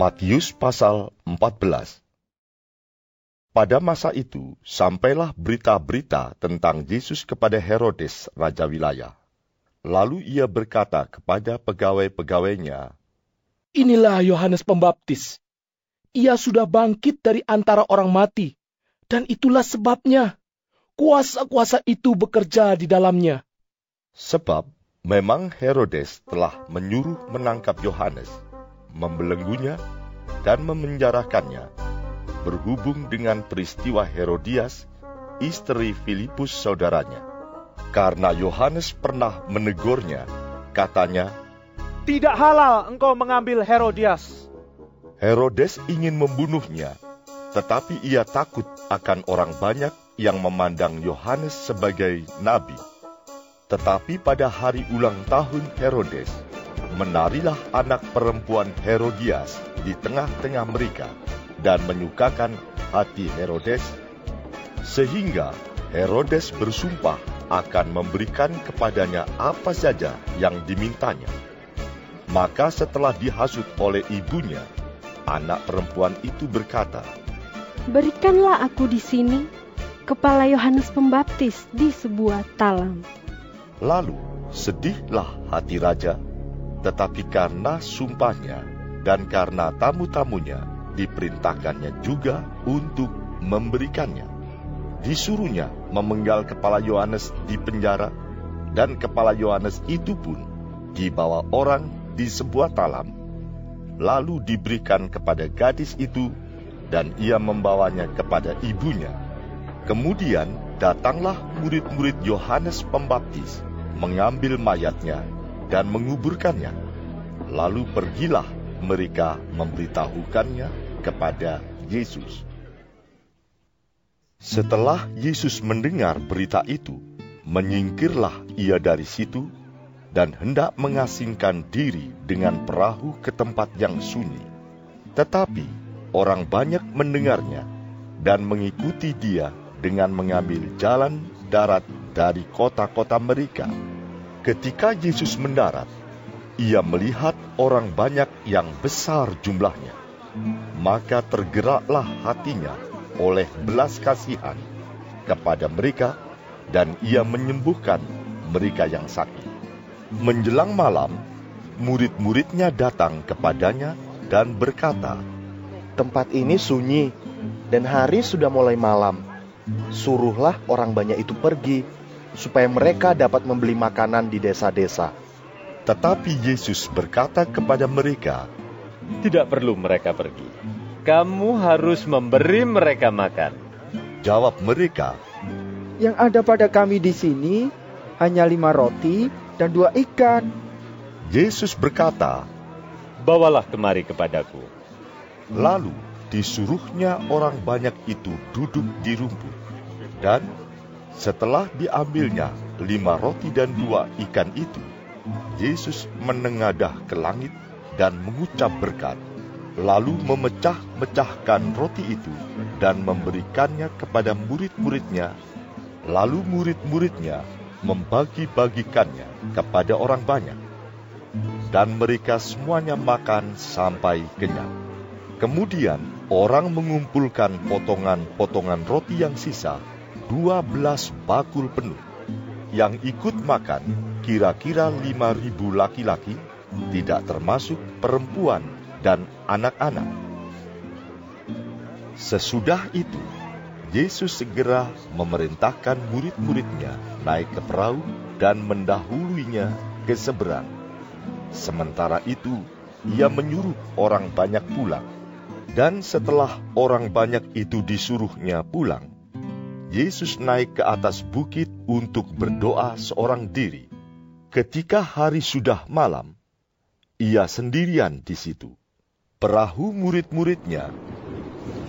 Matius pasal 14 Pada masa itu, sampailah berita-berita tentang Yesus kepada Herodes, Raja Wilayah. Lalu ia berkata kepada pegawai-pegawainya, Inilah Yohanes Pembaptis. Ia sudah bangkit dari antara orang mati, dan itulah sebabnya kuasa-kuasa itu bekerja di dalamnya. Sebab memang Herodes telah menyuruh menangkap Yohanes, membelenggunya, dan memenjarakannya, berhubung dengan peristiwa Herodias, istri Filipus saudaranya. Karena Yohanes pernah menegurnya, katanya, Tidak halal engkau mengambil Herodias. Herodes ingin membunuhnya, tetapi ia takut akan orang banyak yang memandang Yohanes sebagai nabi. Tetapi pada hari ulang tahun Herodes, menarilah anak perempuan Herodias di tengah-tengah mereka dan menyukakan hati Herodes, sehingga Herodes bersumpah akan memberikan kepadanya apa saja yang dimintanya. Maka setelah dihasut oleh ibunya, anak perempuan itu berkata, Berikanlah aku di sini kepala Yohanes Pembaptis di sebuah talam. Lalu sedihlah hati raja, tetapi karena sumpahnya dan karena tamu-tamunya diperintahkannya juga untuk memberikannya. Disuruhnya memenggal kepala Yohanes di penjara, dan kepala Yohanes itu pun dibawa orang di sebuah talam, lalu diberikan kepada gadis itu, dan ia membawanya kepada ibunya. Kemudian datanglah murid-murid Yohanes Pembaptis, mengambil mayatnya dan menguburkannya. Lalu pergilah mereka memberitahukannya kepada Yesus. Setelah Yesus mendengar berita itu, menyingkirlah ia dari situ dan hendak mengasingkan diri dengan perahu ke tempat yang sunyi. Tetapi orang banyak mendengarnya dan mengikuti dia dengan mengambil jalan darat dari kota-kota mereka. Ketika Yesus mendarat, ia melihat orang banyak yang besar jumlahnya. Maka tergeraklah hatinya oleh belas kasihan kepada mereka dan ia menyembuhkan mereka yang sakit. Menjelang malam, murid-muridnya datang kepadanya dan berkata, Tempat ini sunyi dan hari sudah mulai malam. Suruhlah orang banyak itu pergi supaya mereka dapat membeli makanan di desa-desa. Tetapi Yesus berkata kepada mereka, Tidak perlu mereka pergi. Kamu harus memberi mereka makan. Jawab mereka, Yang ada pada kami di sini hanya lima roti dan dua ikan. Yesus berkata, Bawalah kemari kepadaku. Lalu disuruhnya orang banyak itu duduk di rumput. Dan setelah diambilnya lima roti dan dua ikan itu, Yesus menengadah ke langit dan mengucap berkat, lalu memecah-mecahkan roti itu dan memberikannya kepada murid-muridnya. Lalu murid-muridnya membagi-bagikannya kepada orang banyak. Dan mereka semuanya makan sampai kenyang. Kemudian orang mengumpulkan potongan-potongan roti yang sisa, dua belas bakul penuh. Yang ikut makan kira-kira lima ribu laki-laki, tidak termasuk perempuan dan anak-anak. Sesudah itu, Yesus segera memerintahkan murid-muridnya naik ke perahu dan mendahuluinya ke seberang. Sementara itu, ia menyuruh orang banyak pulang. Dan setelah orang banyak itu disuruhnya pulang, Yesus naik ke atas bukit untuk berdoa seorang diri. Ketika hari sudah malam, ia sendirian di situ. Perahu murid-muridnya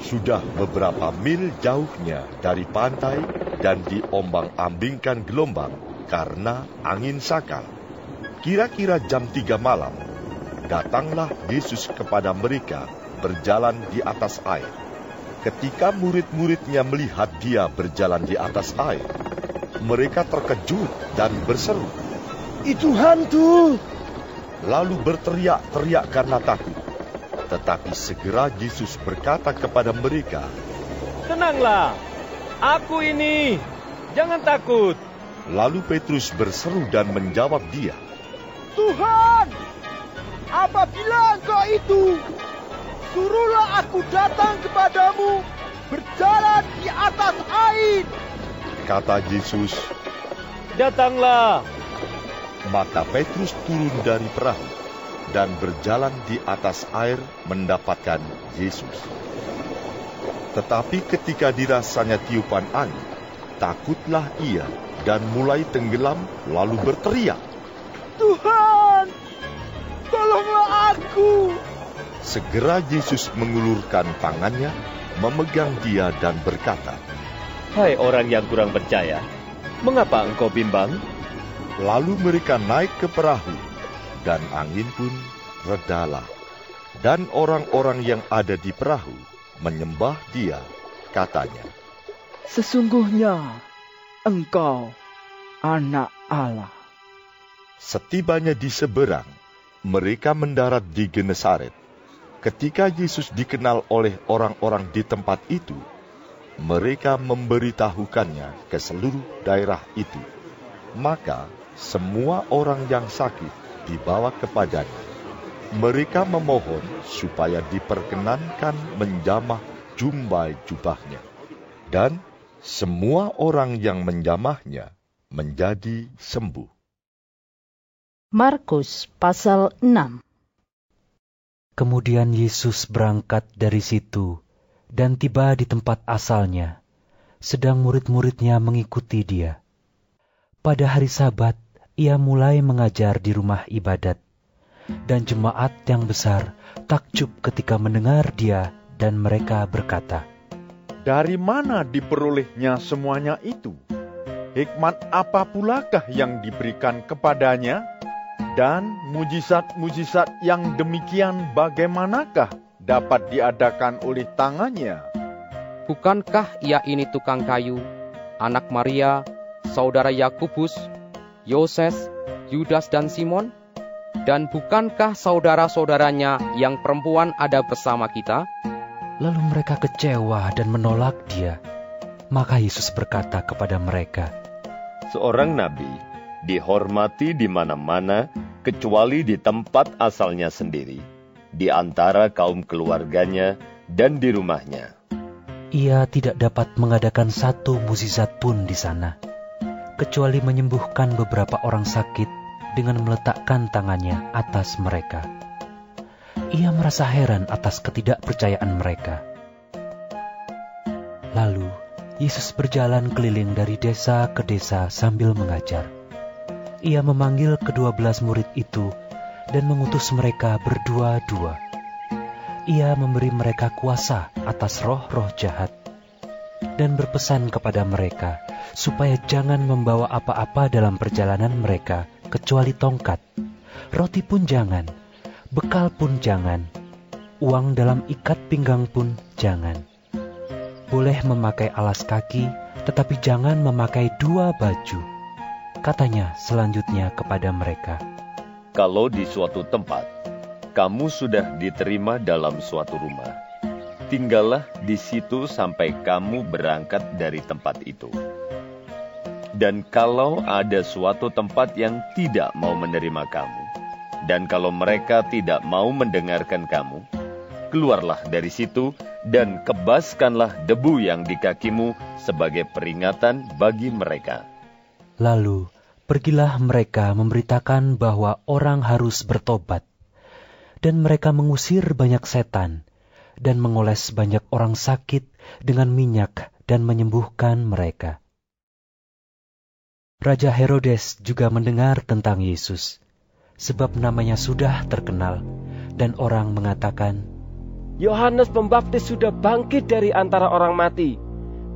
sudah beberapa mil jauhnya dari pantai dan diombang-ambingkan gelombang karena angin sakal. Kira-kira jam tiga malam, datanglah Yesus kepada mereka berjalan di atas air. Ketika murid-muridnya melihat dia berjalan di atas air, mereka terkejut dan berseru, Itu hantu! Lalu berteriak-teriak karena takut. Tetapi segera Yesus berkata kepada mereka, Tenanglah, aku ini, jangan takut. Lalu Petrus berseru dan menjawab dia, Tuhan, apabila engkau itu, suruhlah aku datang kepadamu berjalan di atas air. Kata Yesus, Datanglah. maka Petrus turun dari perahu dan berjalan di atas air mendapatkan Yesus. Tetapi ketika dirasanya tiupan angin, takutlah ia dan mulai tenggelam lalu berteriak. Tuhan, tolonglah aku. Segera Yesus mengulurkan tangannya, memegang dia dan berkata, Hai orang yang kurang percaya, mengapa engkau bimbang? Lalu mereka naik ke perahu, dan angin pun redalah. Dan orang-orang yang ada di perahu menyembah dia, katanya, Sesungguhnya engkau anak Allah. Setibanya di seberang, mereka mendarat di Genesaret. Ketika Yesus dikenal oleh orang-orang di tempat itu, mereka memberitahukannya ke seluruh daerah itu. Maka semua orang yang sakit dibawa kepadanya. Mereka memohon supaya diperkenankan menjamah jumbai jubahnya. Dan semua orang yang menjamahnya menjadi sembuh. Markus pasal 6 Kemudian Yesus berangkat dari situ dan tiba di tempat asalnya, sedang murid-muridnya mengikuti dia. Pada hari Sabat, ia mulai mengajar di rumah ibadat, dan jemaat yang besar takjub ketika mendengar dia, dan mereka berkata, Dari mana diperolehnya semuanya itu? Hikmat apa pulakah yang diberikan kepadanya? Dan mujizat-mujizat yang demikian bagaimanakah dapat diadakan oleh tangannya? Bukankah ia ini tukang kayu, anak Maria, saudara Yakubus, Yoses, Yudas dan Simon? Dan bukankah saudara-saudaranya yang perempuan ada bersama kita? Lalu mereka kecewa dan menolak dia. Maka Yesus berkata kepada mereka, Seorang nabi dihormati di mana-mana kecuali di tempat asalnya sendiri, di antara kaum keluarganya dan di rumahnya. Ia tidak dapat mengadakan satu mukjizat pun di sana, kecuali menyembuhkan beberapa orang sakit dengan meletakkan tangannya atas mereka. Ia merasa heran atas ketidakpercayaan mereka. Lalu, Yesus berjalan keliling dari desa ke desa sambil mengajar. Ia memanggil kedua belas murid itu dan mengutus mereka berdua-dua. Ia memberi mereka kuasa atas roh-roh jahat dan berpesan kepada mereka supaya jangan membawa apa-apa dalam perjalanan mereka kecuali tongkat. Roti pun jangan, bekal pun jangan, uang dalam ikat pinggang pun jangan. Boleh memakai alas kaki, tetapi jangan memakai dua baju. Katanya selanjutnya kepada mereka, Kalau di suatu tempat kamu sudah diterima dalam suatu rumah, tinggallah di situ sampai kamu berangkat dari tempat itu. Dan kalau ada suatu tempat yang tidak mau menerima kamu, dan kalau mereka tidak mau mendengarkan kamu, keluarlah dari situ dan kebaskanlah debu yang di kakimu sebagai peringatan bagi mereka. Lalu pergilah mereka memberitakan bahwa orang harus bertobat, dan mereka mengusir banyak setan dan mengoles banyak orang sakit dengan minyak dan menyembuhkan mereka. Raja Herodes juga mendengar tentang Yesus, sebab namanya sudah terkenal, dan orang mengatakan, Yohanes Pembaptis sudah bangkit dari antara orang mati,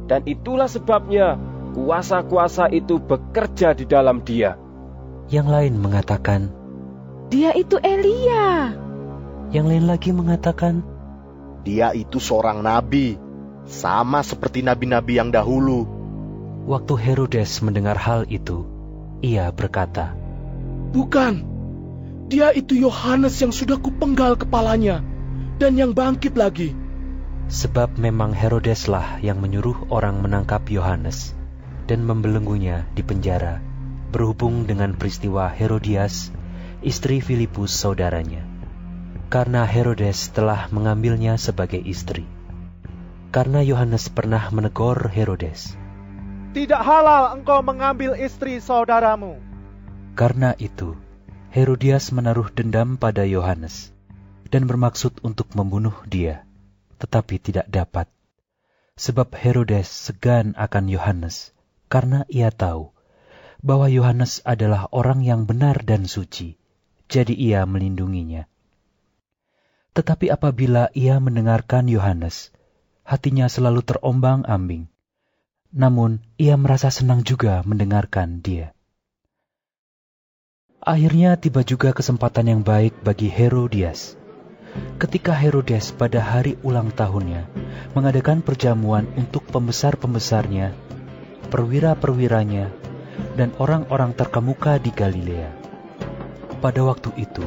dan itulah sebabnya kuasa-kuasa itu bekerja di dalam dia. Yang lain mengatakan, Dia itu Elia. Yang lain lagi mengatakan, Dia itu seorang nabi, sama seperti nabi-nabi yang dahulu. Waktu Herodes mendengar hal itu, ia berkata, Bukan, dia itu Yohanes yang sudah kupenggal kepalanya dan yang bangkit lagi. Sebab memang Herodeslah yang menyuruh orang menangkap Yohanes dan membelenggunya di penjara berhubung dengan peristiwa Herodias, istri Filipus saudaranya. Karena Herodes telah mengambilnya sebagai istri. Karena Yohanes pernah menegur Herodes. Tidak halal engkau mengambil istri saudaramu. Karena itu, Herodias menaruh dendam pada Yohanes dan bermaksud untuk membunuh dia, tetapi tidak dapat. Sebab Herodes segan akan Yohanes, karena ia tahu bahwa Yohanes adalah orang yang benar dan suci, jadi ia melindunginya. Tetapi apabila ia mendengarkan Yohanes, hatinya selalu terombang-ambing. Namun ia merasa senang juga mendengarkan dia. Akhirnya tiba juga kesempatan yang baik bagi Herodias ketika Herodes pada hari ulang tahunnya mengadakan perjamuan untuk pembesar-pembesarnya, perwira-perwiranya, dan orang-orang terkemuka di Galilea. Pada waktu itu,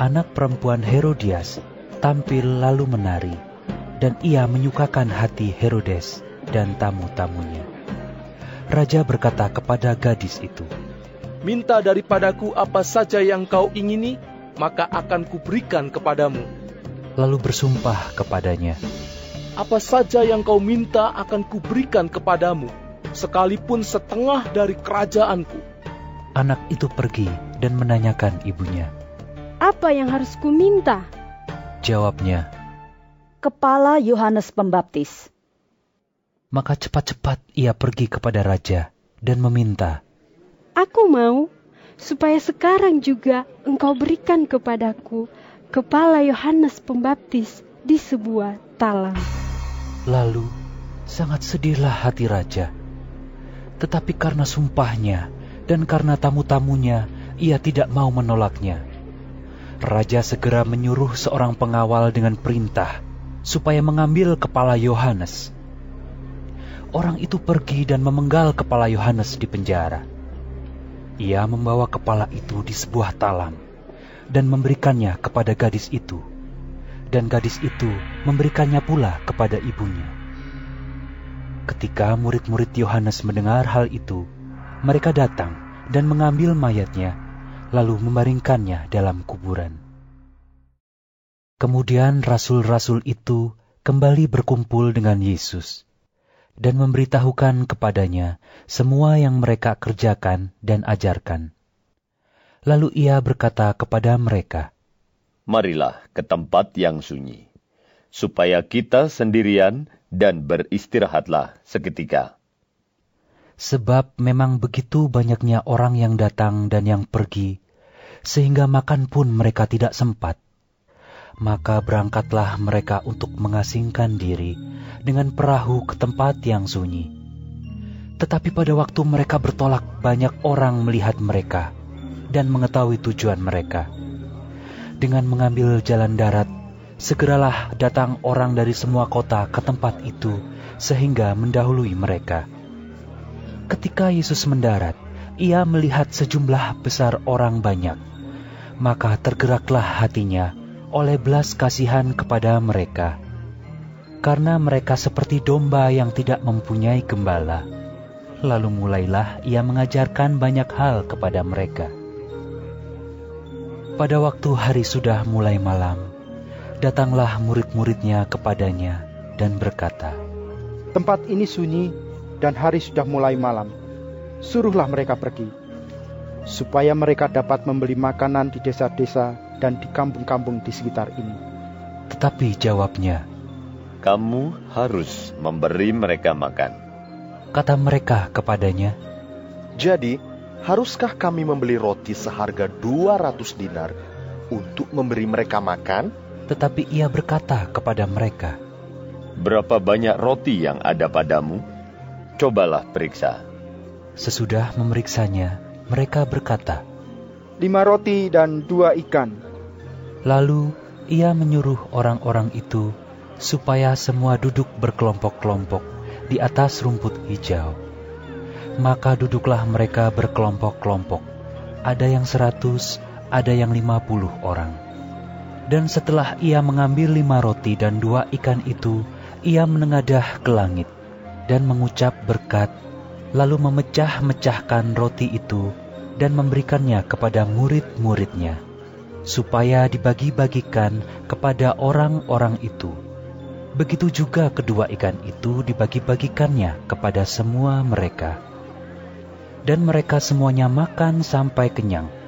anak perempuan Herodias tampil lalu menari, dan ia menyukakan hati Herodes dan tamu-tamunya. Raja berkata kepada gadis itu, Minta daripadaku apa saja yang kau ingini, maka akan kuberikan kepadamu lalu bersumpah kepadanya, Apa saja yang kau minta akan kuberikan kepadamu, sekalipun setengah dari kerajaanku. Anak itu pergi dan menanyakan ibunya, Apa yang harus kuminta? Jawabnya, Kepala Yohanes Pembaptis. Maka cepat-cepat ia pergi kepada raja dan meminta, Aku mau supaya sekarang juga engkau berikan kepadaku kepala Yohanes Pembaptis di sebuah talam. Lalu sangat sedihlah hati raja. Tetapi karena sumpahnya dan karena tamu-tamunya, ia tidak mau menolaknya. Raja segera menyuruh seorang pengawal dengan perintah supaya mengambil kepala Yohanes. Orang itu pergi dan memenggal kepala Yohanes di penjara. Ia membawa kepala itu di sebuah talam dan memberikannya kepada gadis itu, dan gadis itu memberikannya pula kepada ibunya. Ketika murid-murid Yohanes mendengar hal itu, mereka datang dan mengambil mayatnya, lalu membaringkannya dalam kuburan. Kemudian rasul-rasul itu kembali berkumpul dengan Yesus dan memberitahukan kepadanya semua yang mereka kerjakan dan ajarkan. Lalu ia berkata kepada mereka, Marilah ke tempat yang sunyi, supaya kita sendirian dan beristirahatlah seketika. Sebab memang begitu banyaknya orang yang datang dan yang pergi, sehingga makan pun mereka tidak sempat. Maka berangkatlah mereka untuk mengasingkan diri dengan perahu ke tempat yang sunyi. Tetapi pada waktu mereka bertolak, banyak orang melihat mereka dan mengetahui tujuan mereka. Dengan mengambil jalan darat, segeralah datang orang dari semua kota ke tempat itu, sehingga mendahului mereka. Ketika Yesus mendarat, ia melihat sejumlah besar orang banyak, maka tergeraklah hatinya oleh belas kasihan kepada mereka, karena mereka seperti domba yang tidak mempunyai gembala. Lalu mulailah ia mengajarkan banyak hal kepada mereka. Pada waktu hari sudah mulai malam, datanglah murid-muridnya kepadanya dan berkata, Tempat ini sunyi dan hari sudah mulai malam. Suruhlah mereka pergi, supaya mereka dapat membeli makanan di desa-desa dan di kampung-kampung di sekitar ini. Tetapi jawabnya, Kamu harus memberi mereka makan. Kata mereka kepadanya, Jadi, haruskah kami membeli roti seharga 200 dinar untuk memberi mereka makan? Tetapi ia berkata kepada mereka, Berapa banyak roti yang ada padamu? Cobalah periksa. Sesudah memeriksanya, mereka berkata, Lima roti dan dua ikan. Lalu ia menyuruh orang-orang itu supaya semua duduk berkelompok-kelompok di atas rumput hijau. Maka duduklah mereka berkelompok-kelompok. Ada yang seratus, ada yang lima puluh orang. Dan setelah ia mengambil lima roti dan dua ikan itu, ia menengadah ke langit dan mengucap berkat, lalu memecah-mecahkan roti itu dan memberikannya kepada murid-muridnya, supaya dibagi-bagikan kepada orang-orang itu. Begitu juga kedua ikan itu dibagi-bagikannya kepada semua mereka. Dan mereka semuanya makan sampai kenyang.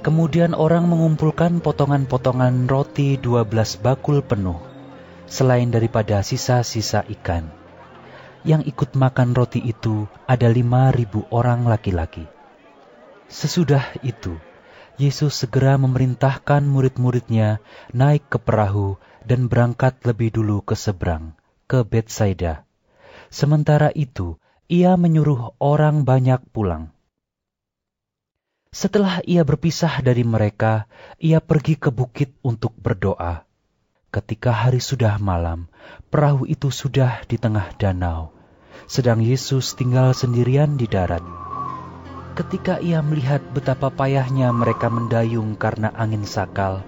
Kemudian orang mengumpulkan potongan-potongan roti dua belas bakul penuh, selain daripada sisa-sisa ikan. Yang ikut makan roti itu ada lima ribu orang laki-laki. Sesudah itu, Yesus segera memerintahkan murid-muridnya naik ke perahu dan berangkat lebih dulu ke seberang, ke Betsaida. Sementara itu, ia menyuruh orang banyak pulang. Setelah ia berpisah dari mereka, ia pergi ke bukit untuk berdoa. Ketika hari sudah malam, perahu itu sudah di tengah danau, sedang Yesus tinggal sendirian di darat. Ketika ia melihat betapa payahnya mereka mendayung karena angin sakal,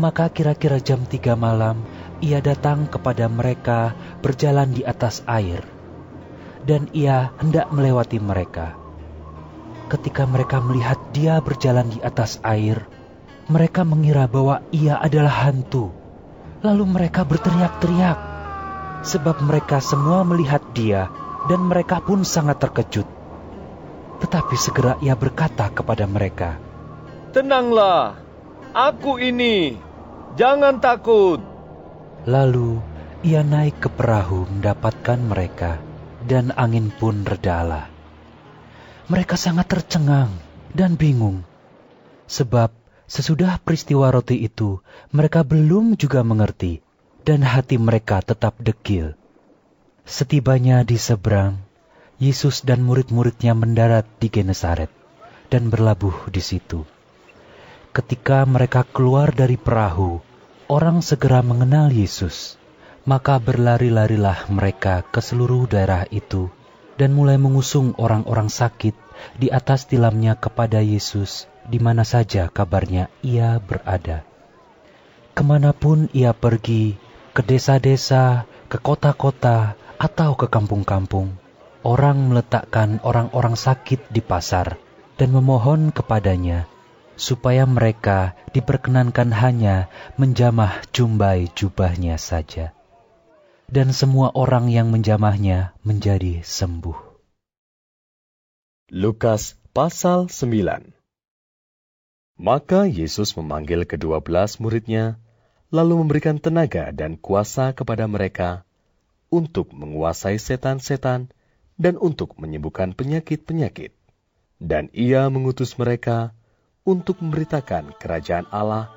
maka kira-kira jam tiga malam ia datang kepada mereka berjalan di atas air, dan ia hendak melewati mereka. Ketika mereka melihat dia berjalan di atas air, mereka mengira bahwa ia adalah hantu. Lalu mereka berteriak-teriak, sebab mereka semua melihat dia, dan mereka pun sangat terkejut. Tetapi segera ia berkata kepada mereka, Tenanglah, aku ini, jangan takut. Lalu ia naik ke perahu mendapatkan mereka, dan angin pun redalah. Mereka sangat tercengang dan bingung, sebab sesudah peristiwa roti itu mereka belum juga mengerti, dan hati mereka tetap dekil. Setibanya di seberang, Yesus dan murid-muridnya mendarat di Genesaret dan berlabuh di situ. Ketika mereka keluar dari perahu, orang segera mengenal Yesus. Maka berlari-larilah mereka ke seluruh daerah itu dan mulai mengusung orang-orang sakit di atas tilamnya kepada Yesus di mana saja kabarnya ia berada. Ke mana pun ia pergi, ke desa-desa, ke kota-kota, atau ke kampung-kampung, orang meletakkan orang-orang sakit di pasar dan memohon kepadanya supaya mereka diperkenankan hanya menjamah jumbai jubahnya saja. Dan semua orang yang menjamahnya menjadi sembuh. Lukas pasal 9 Maka Yesus memanggil kedua belas muridnya, lalu memberikan tenaga dan kuasa kepada mereka untuk menguasai setan-setan dan untuk menyembuhkan penyakit-penyakit. Dan ia mengutus mereka untuk memberitakan kerajaan Allah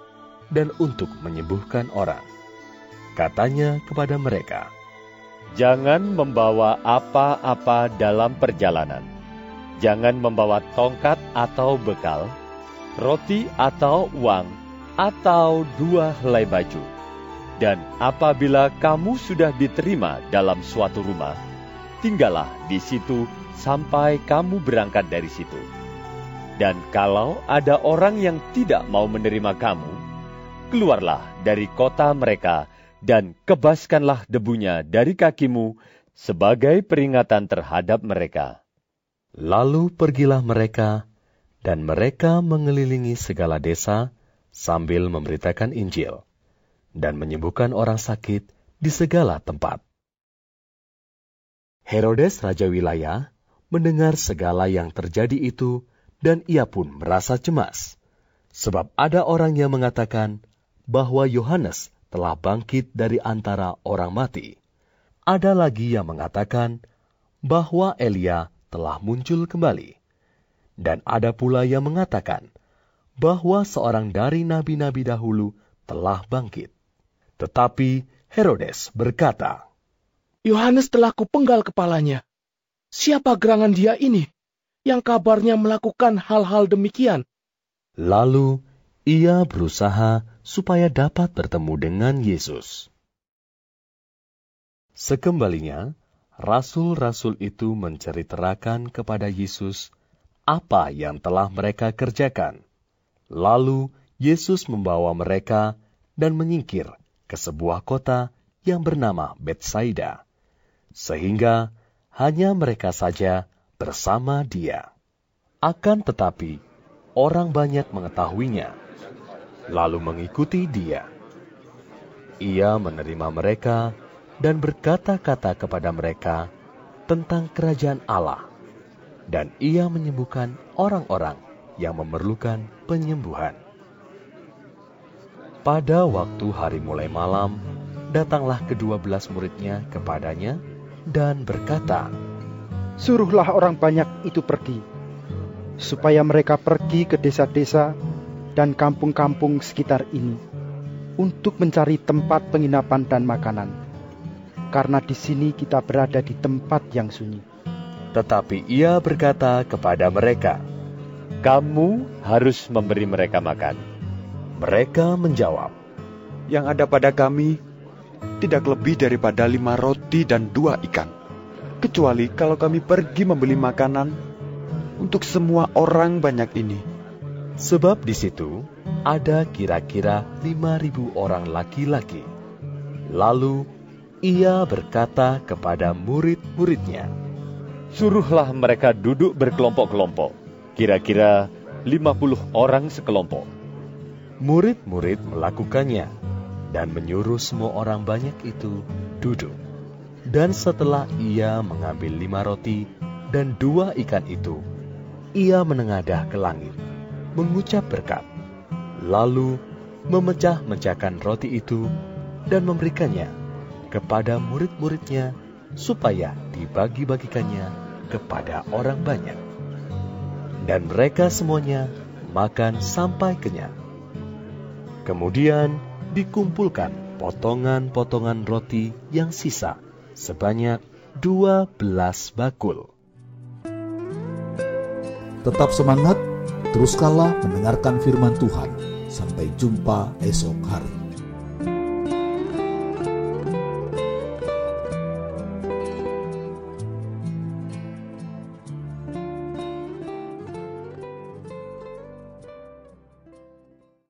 dan untuk menyembuhkan orang. Katanya kepada mereka, Jangan membawa apa-apa dalam perjalanan. Jangan membawa tongkat atau bekal, roti atau uang, atau dua helai baju. Dan apabila kamu sudah diterima dalam suatu rumah, tinggallah di situ sampai kamu berangkat dari situ. Dan kalau ada orang yang tidak mau menerima kamu, keluarlah dari kota mereka dan kebaskanlah debunya dari kakimu sebagai peringatan terhadap mereka. Lalu pergilah mereka, dan mereka mengelilingi segala desa sambil memberitakan Injil dan menyembuhkan orang sakit di segala tempat. Herodes Raja Wilayah mendengar segala yang terjadi itu, dan ia pun merasa cemas, sebab ada orang yang mengatakan bahwa Yohanes telah bangkit dari antara orang mati. Ada lagi yang mengatakan bahwa Elia telah muncul kembali. Dan ada pula yang mengatakan bahwa seorang dari nabi-nabi dahulu telah bangkit. Tetapi Herodes berkata, Yohanes telah kupenggal kepalanya. Siapa gerangan dia ini yang kabarnya melakukan hal-hal demikian? Lalu ia berusaha supaya dapat bertemu dengan Yesus. Sekembalinya, rasul-rasul itu menceritakan kepada Yesus apa yang telah mereka kerjakan. Lalu Yesus membawa mereka dan menyingkir ke sebuah kota yang bernama Betsaida, sehingga hanya mereka saja bersama dia. Akan tetapi, orang banyak mengetahuinya, lalu mengikuti dia. Ia menerima mereka dan berkata-kata kepada mereka tentang kerajaan Allah, dan ia menyembuhkan orang-orang yang memerlukan penyembuhan. Pada waktu hari mulai malam, datanglah kedua belas muridnya kepadanya dan berkata, Suruhlah orang banyak itu pergi, supaya mereka pergi ke desa-desa dan kampung-kampung sekitar ini untuk mencari tempat penginapan dan makanan. Karena di sini kita berada di tempat yang sunyi. Tetapi ia berkata kepada mereka, "Kamu harus memberi mereka makan." Mereka menjawab, "Yang ada pada kami tidak lebih daripada lima roti dan dua ikan, kecuali kalau kami pergi membeli makanan untuk semua orang banyak ini." Sebab di situ ada kira-kira lima ribu orang laki-laki. Lalu ia berkata kepada murid-muridnya, Suruhlah mereka duduk berkelompok-kelompok, kira-kira lima puluh orang sekelompok. Murid-murid melakukannya dan menyuruh semua orang banyak itu duduk. Dan setelah ia mengambil lima roti dan dua ikan itu, ia menengadah ke langit mengucap berkat, lalu memecah-mecahkan roti itu dan memberikannya kepada murid-muridnya supaya dibagi-bagikannya kepada orang banyak. Dan mereka semuanya makan sampai kenyang. Kemudian dikumpulkan potongan-potongan roti yang sisa sebanyak dua belas bakul. Tetap semangat, teruskanlah mendengarkan firman Tuhan. Sampai jumpa esok hari.